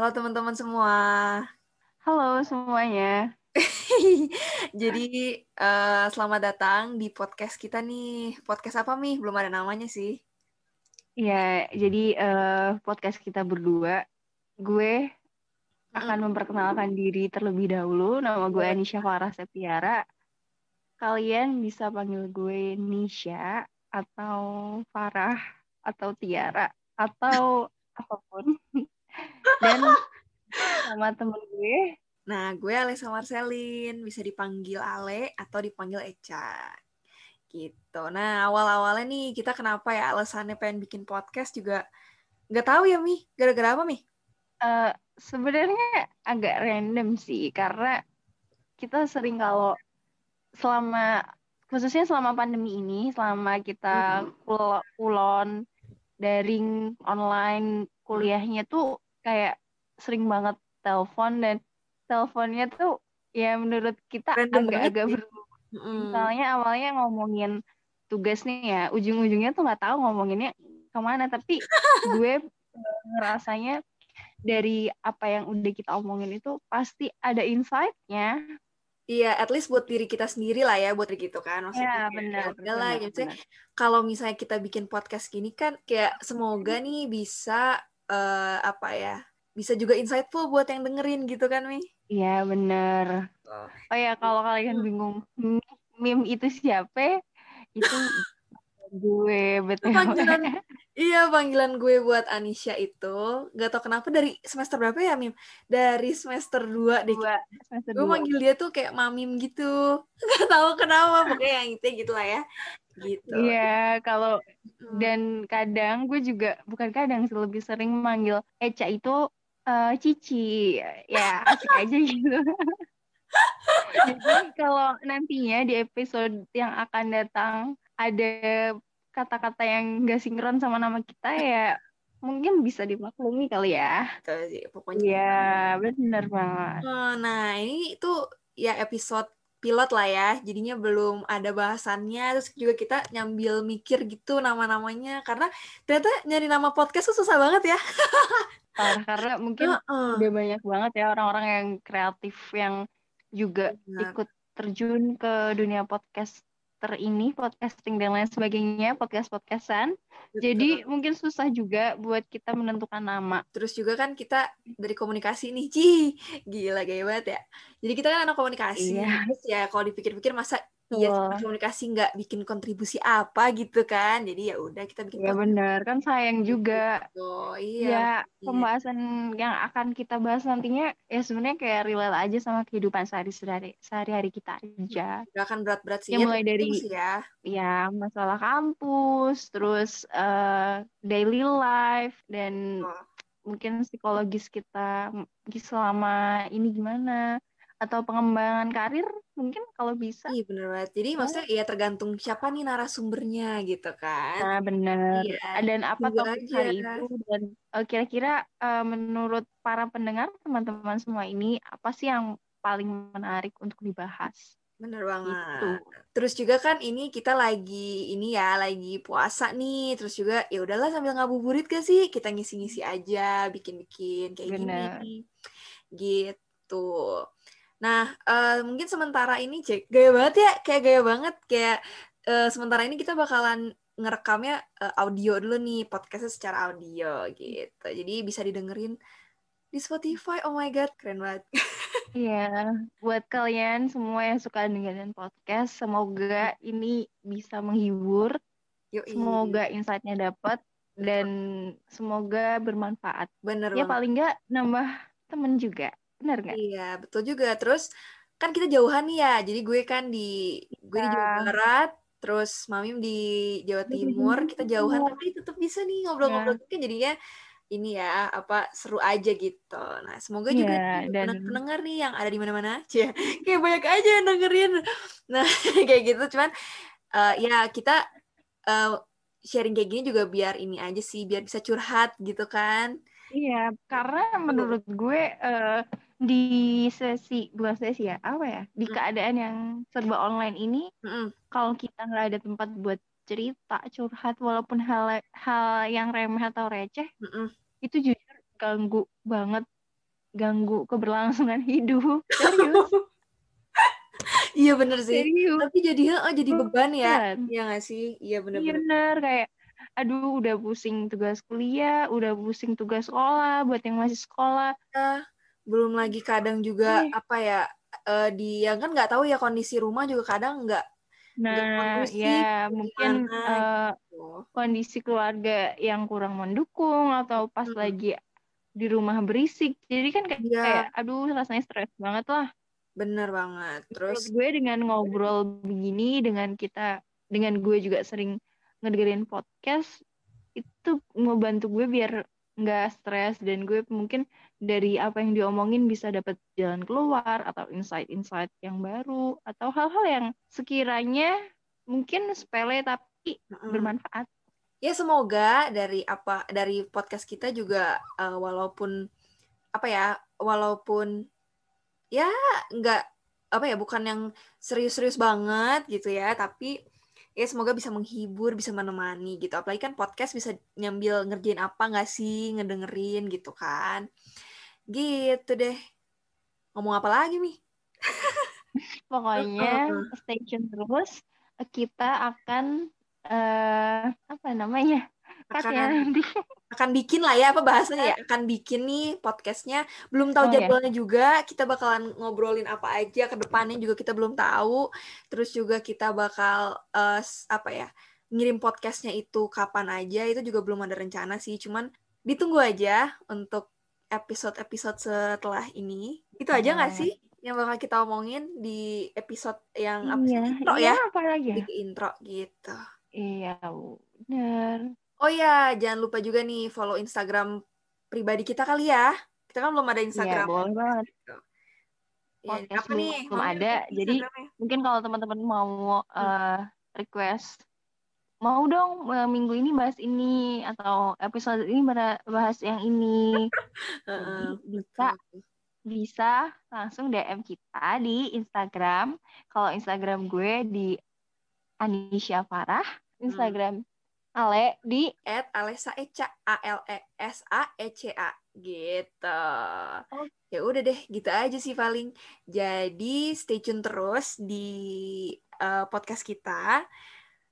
Halo teman-teman semua. Halo semuanya. jadi uh, selamat datang di podcast kita nih. Podcast apa nih? Belum ada namanya sih. Iya, jadi uh, podcast kita berdua. Gue akan memperkenalkan diri terlebih dahulu. Nama gue Anisha Farah Septiara. Kalian bisa panggil gue Nisha atau Farah atau Tiara atau apa pun. Dan sama temen gue Nah, gue Alessa Marcelin, bisa dipanggil Ale atau dipanggil Eca. Gitu. Nah, awal-awalnya nih kita kenapa ya alasannya pengen bikin podcast juga nggak tahu ya, Mi. Gara-gara apa, Mi? Uh, sebenarnya agak random sih, karena kita sering kalau selama khususnya selama pandemi ini, selama kita pul pulon daring online kuliahnya tuh kayak sering banget telepon dan teleponnya tuh ya menurut kita agak-agak. Mm. Misalnya awalnya ngomongin tugas nih ya, ujung-ujungnya tuh nggak tahu ngomonginnya ke mana. Tapi gue eh, ngerasanya dari apa yang udah kita omongin itu pasti ada insight-nya. Iya, at least buat diri kita sendiri lah ya, buat gitu kan. Maksudnya, ya, benar. Ya lah, gitu. Kalau misalnya kita bikin podcast gini kan, kayak semoga nih bisa uh, apa ya, bisa juga insightful buat yang dengerin gitu kan, Mi? Iya bener. Oh, oh ya kalau kalian bingung meme itu siapa? Itu gue betul. Panggilan, iya panggilan gue buat Anisha itu gak tau kenapa dari semester berapa ya Mim? Dari semester 2 deh. Dua, semester gue manggil dia tuh kayak mamim gitu. Gak tau kenapa pokoknya yang itu gitu lah ya. Gitu. Iya kalau dan kadang gue juga bukan kadang lebih sering manggil Eca itu uh, Cici ya asik aja gitu jadi kalau nantinya di episode yang akan datang ada kata-kata yang gak sinkron sama nama kita ya mungkin bisa dimaklumi kali ya. Betul sih, pokoknya. Iya, benar banget. Oh, nah, ini tuh ya episode pilot lah ya, jadinya belum ada bahasannya, terus juga kita nyambil mikir gitu nama-namanya, karena ternyata nyari nama podcast tuh susah banget ya. parah karena mungkin uh -uh. udah banyak banget ya orang-orang yang kreatif yang juga Benar. ikut terjun ke dunia podcast ter ini podcasting dan lain sebagainya podcast podcastan jadi mungkin susah juga buat kita menentukan nama. Terus juga kan kita dari komunikasi nih Ci gila gaya banget ya. Jadi kita kan anak komunikasi iya. terus ya kalau dipikir-pikir masa iya komunikasi nggak bikin kontribusi apa gitu kan. Jadi ya udah kita bikin ya benar kan sayang juga. oh iya ya pembahasan yang akan kita bahas nantinya ya sebenarnya kayak relate aja sama kehidupan sehari-hari sehari-hari kita aja. gak akan berat-berat sih ya, mulai dari ya. ya masalah kampus terus uh, daily life dan oh. mungkin psikologis kita selama ini gimana atau pengembangan karir mungkin kalau bisa. Iya benar banget. Jadi maksudnya ya tergantung siapa nih narasumbernya gitu kan. Nah benar. Iya. Dan apa topik aja. hari itu dan uh, kira-kira uh, menurut para pendengar teman-teman semua ini apa sih yang paling menarik untuk dibahas? Bener banget. Itu. Terus juga kan ini kita lagi ini ya lagi puasa nih. Terus juga ya udahlah sambil ngabuburit gak sih kita ngisi-ngisi aja, bikin-bikin kayak Bener. gini. Gitu. Nah, uh, mungkin sementara ini cek gaya banget ya, kayak gaya banget kayak uh, sementara ini kita bakalan ngerekamnya uh, audio dulu nih, podcastnya secara audio gitu. Jadi bisa didengerin di Spotify. Oh my god, keren banget. Iya, buat kalian semua yang suka dengerin podcast, semoga ini bisa menghibur. Yoi. Semoga insight-nya dapat dan semoga bermanfaat. Bener Ya banget. paling nggak nambah temen juga. Benar nggak? Iya, betul juga. Terus kan kita jauhan nih ya. Jadi gue kan di gue di Jawa iya. Barat, terus Mamim di Jawa Timur. Kita jauhan tapi tetap bisa nih ngobrol-ngobrol. Ya. jadinya ini ya apa seru aja gitu. Nah semoga juga yeah, dan... pendengar nih yang ada di mana-mana, ya kayak banyak aja yang dengerin. Nah kayak gitu, cuman uh, ya kita uh, sharing kayak gini juga biar ini aja sih, biar bisa curhat gitu kan. Iya, karena menurut gue uh, di sesi bukan sesi ya apa ya? Di mm. keadaan yang serba online ini mm. kalau kita nggak ada tempat buat cerita curhat walaupun hal hal yang remeh atau receh mm itu jujur ganggu banget ganggu keberlangsungan hidup. Serius. Iya bener sih. Serius. tapi jadi oh, jadi beban ya. Iya gak sih? Iya bener iya bener kayak aduh udah pusing tugas kuliah udah pusing tugas sekolah buat yang masih sekolah. Ya, belum lagi kadang juga eh. apa ya uh, di yang kan nggak tahu ya kondisi rumah juga kadang nggak Nah, ya mungkin uh, kondisi keluarga yang kurang mendukung atau pas hmm. lagi di rumah berisik. Jadi kan kayak, ya. kayak aduh rasanya stres banget lah. Bener banget. Terus gue dengan ngobrol begini dengan kita dengan gue juga sering ngedengerin podcast itu mau bantu gue biar nggak stres dan gue mungkin dari apa yang diomongin bisa dapat jalan keluar atau insight-insight yang baru atau hal-hal yang sekiranya mungkin sepele tapi mm-hmm. bermanfaat. Ya semoga dari apa dari podcast kita juga uh, walaupun apa ya walaupun ya nggak apa ya bukan yang serius-serius banget gitu ya tapi ya semoga bisa menghibur bisa menemani gitu. Apalagi kan podcast bisa nyambil ngerjain apa nggak sih ngedengerin gitu kan. Gitu deh. Ngomong apa lagi nih pokoknya stay tune terus. Kita akan uh, apa namanya? Akan ya, nanti. Akan bikin lah ya apa bahasanya ya akan bikin nih podcastnya. Belum tahu oh, iya. jadwalnya ya. juga kita bakalan ngobrolin apa aja ke depannya juga kita belum tahu. Terus juga kita bakal uh, apa ya ngirim podcastnya itu kapan aja itu juga belum ada rencana sih. Cuman ditunggu aja untuk episode-episode setelah ini. Itu aja nggak sih yang bakal kita omongin di episode yang apa sih iya, intro iya, ya? apa lagi ya? di intro gitu. Iya benar Oh ya, jangan lupa juga nih follow Instagram pribadi kita kali ya. Kita kan belum ada iya, Instagram. Iya, boleh banget. Ya, apa nih? Belum ada. Jadi mungkin kalau teman-teman mau uh, request mau dong uh, minggu ini bahas ini atau episode ini bahas yang ini. Jadi, bisa bisa langsung DM kita di Instagram. Kalau Instagram gue di Anisha Farah, hmm. Ale di at Alesa Eca A L E S A E C A gitu. Oh. Ya udah deh, gitu aja sih paling. Jadi stay tune terus di uh, podcast kita.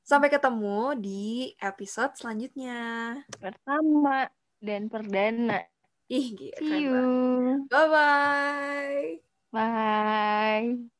Sampai ketemu di episode selanjutnya. Pertama dan perdana. Ih, gitu. See you. Bye-bye. Bye.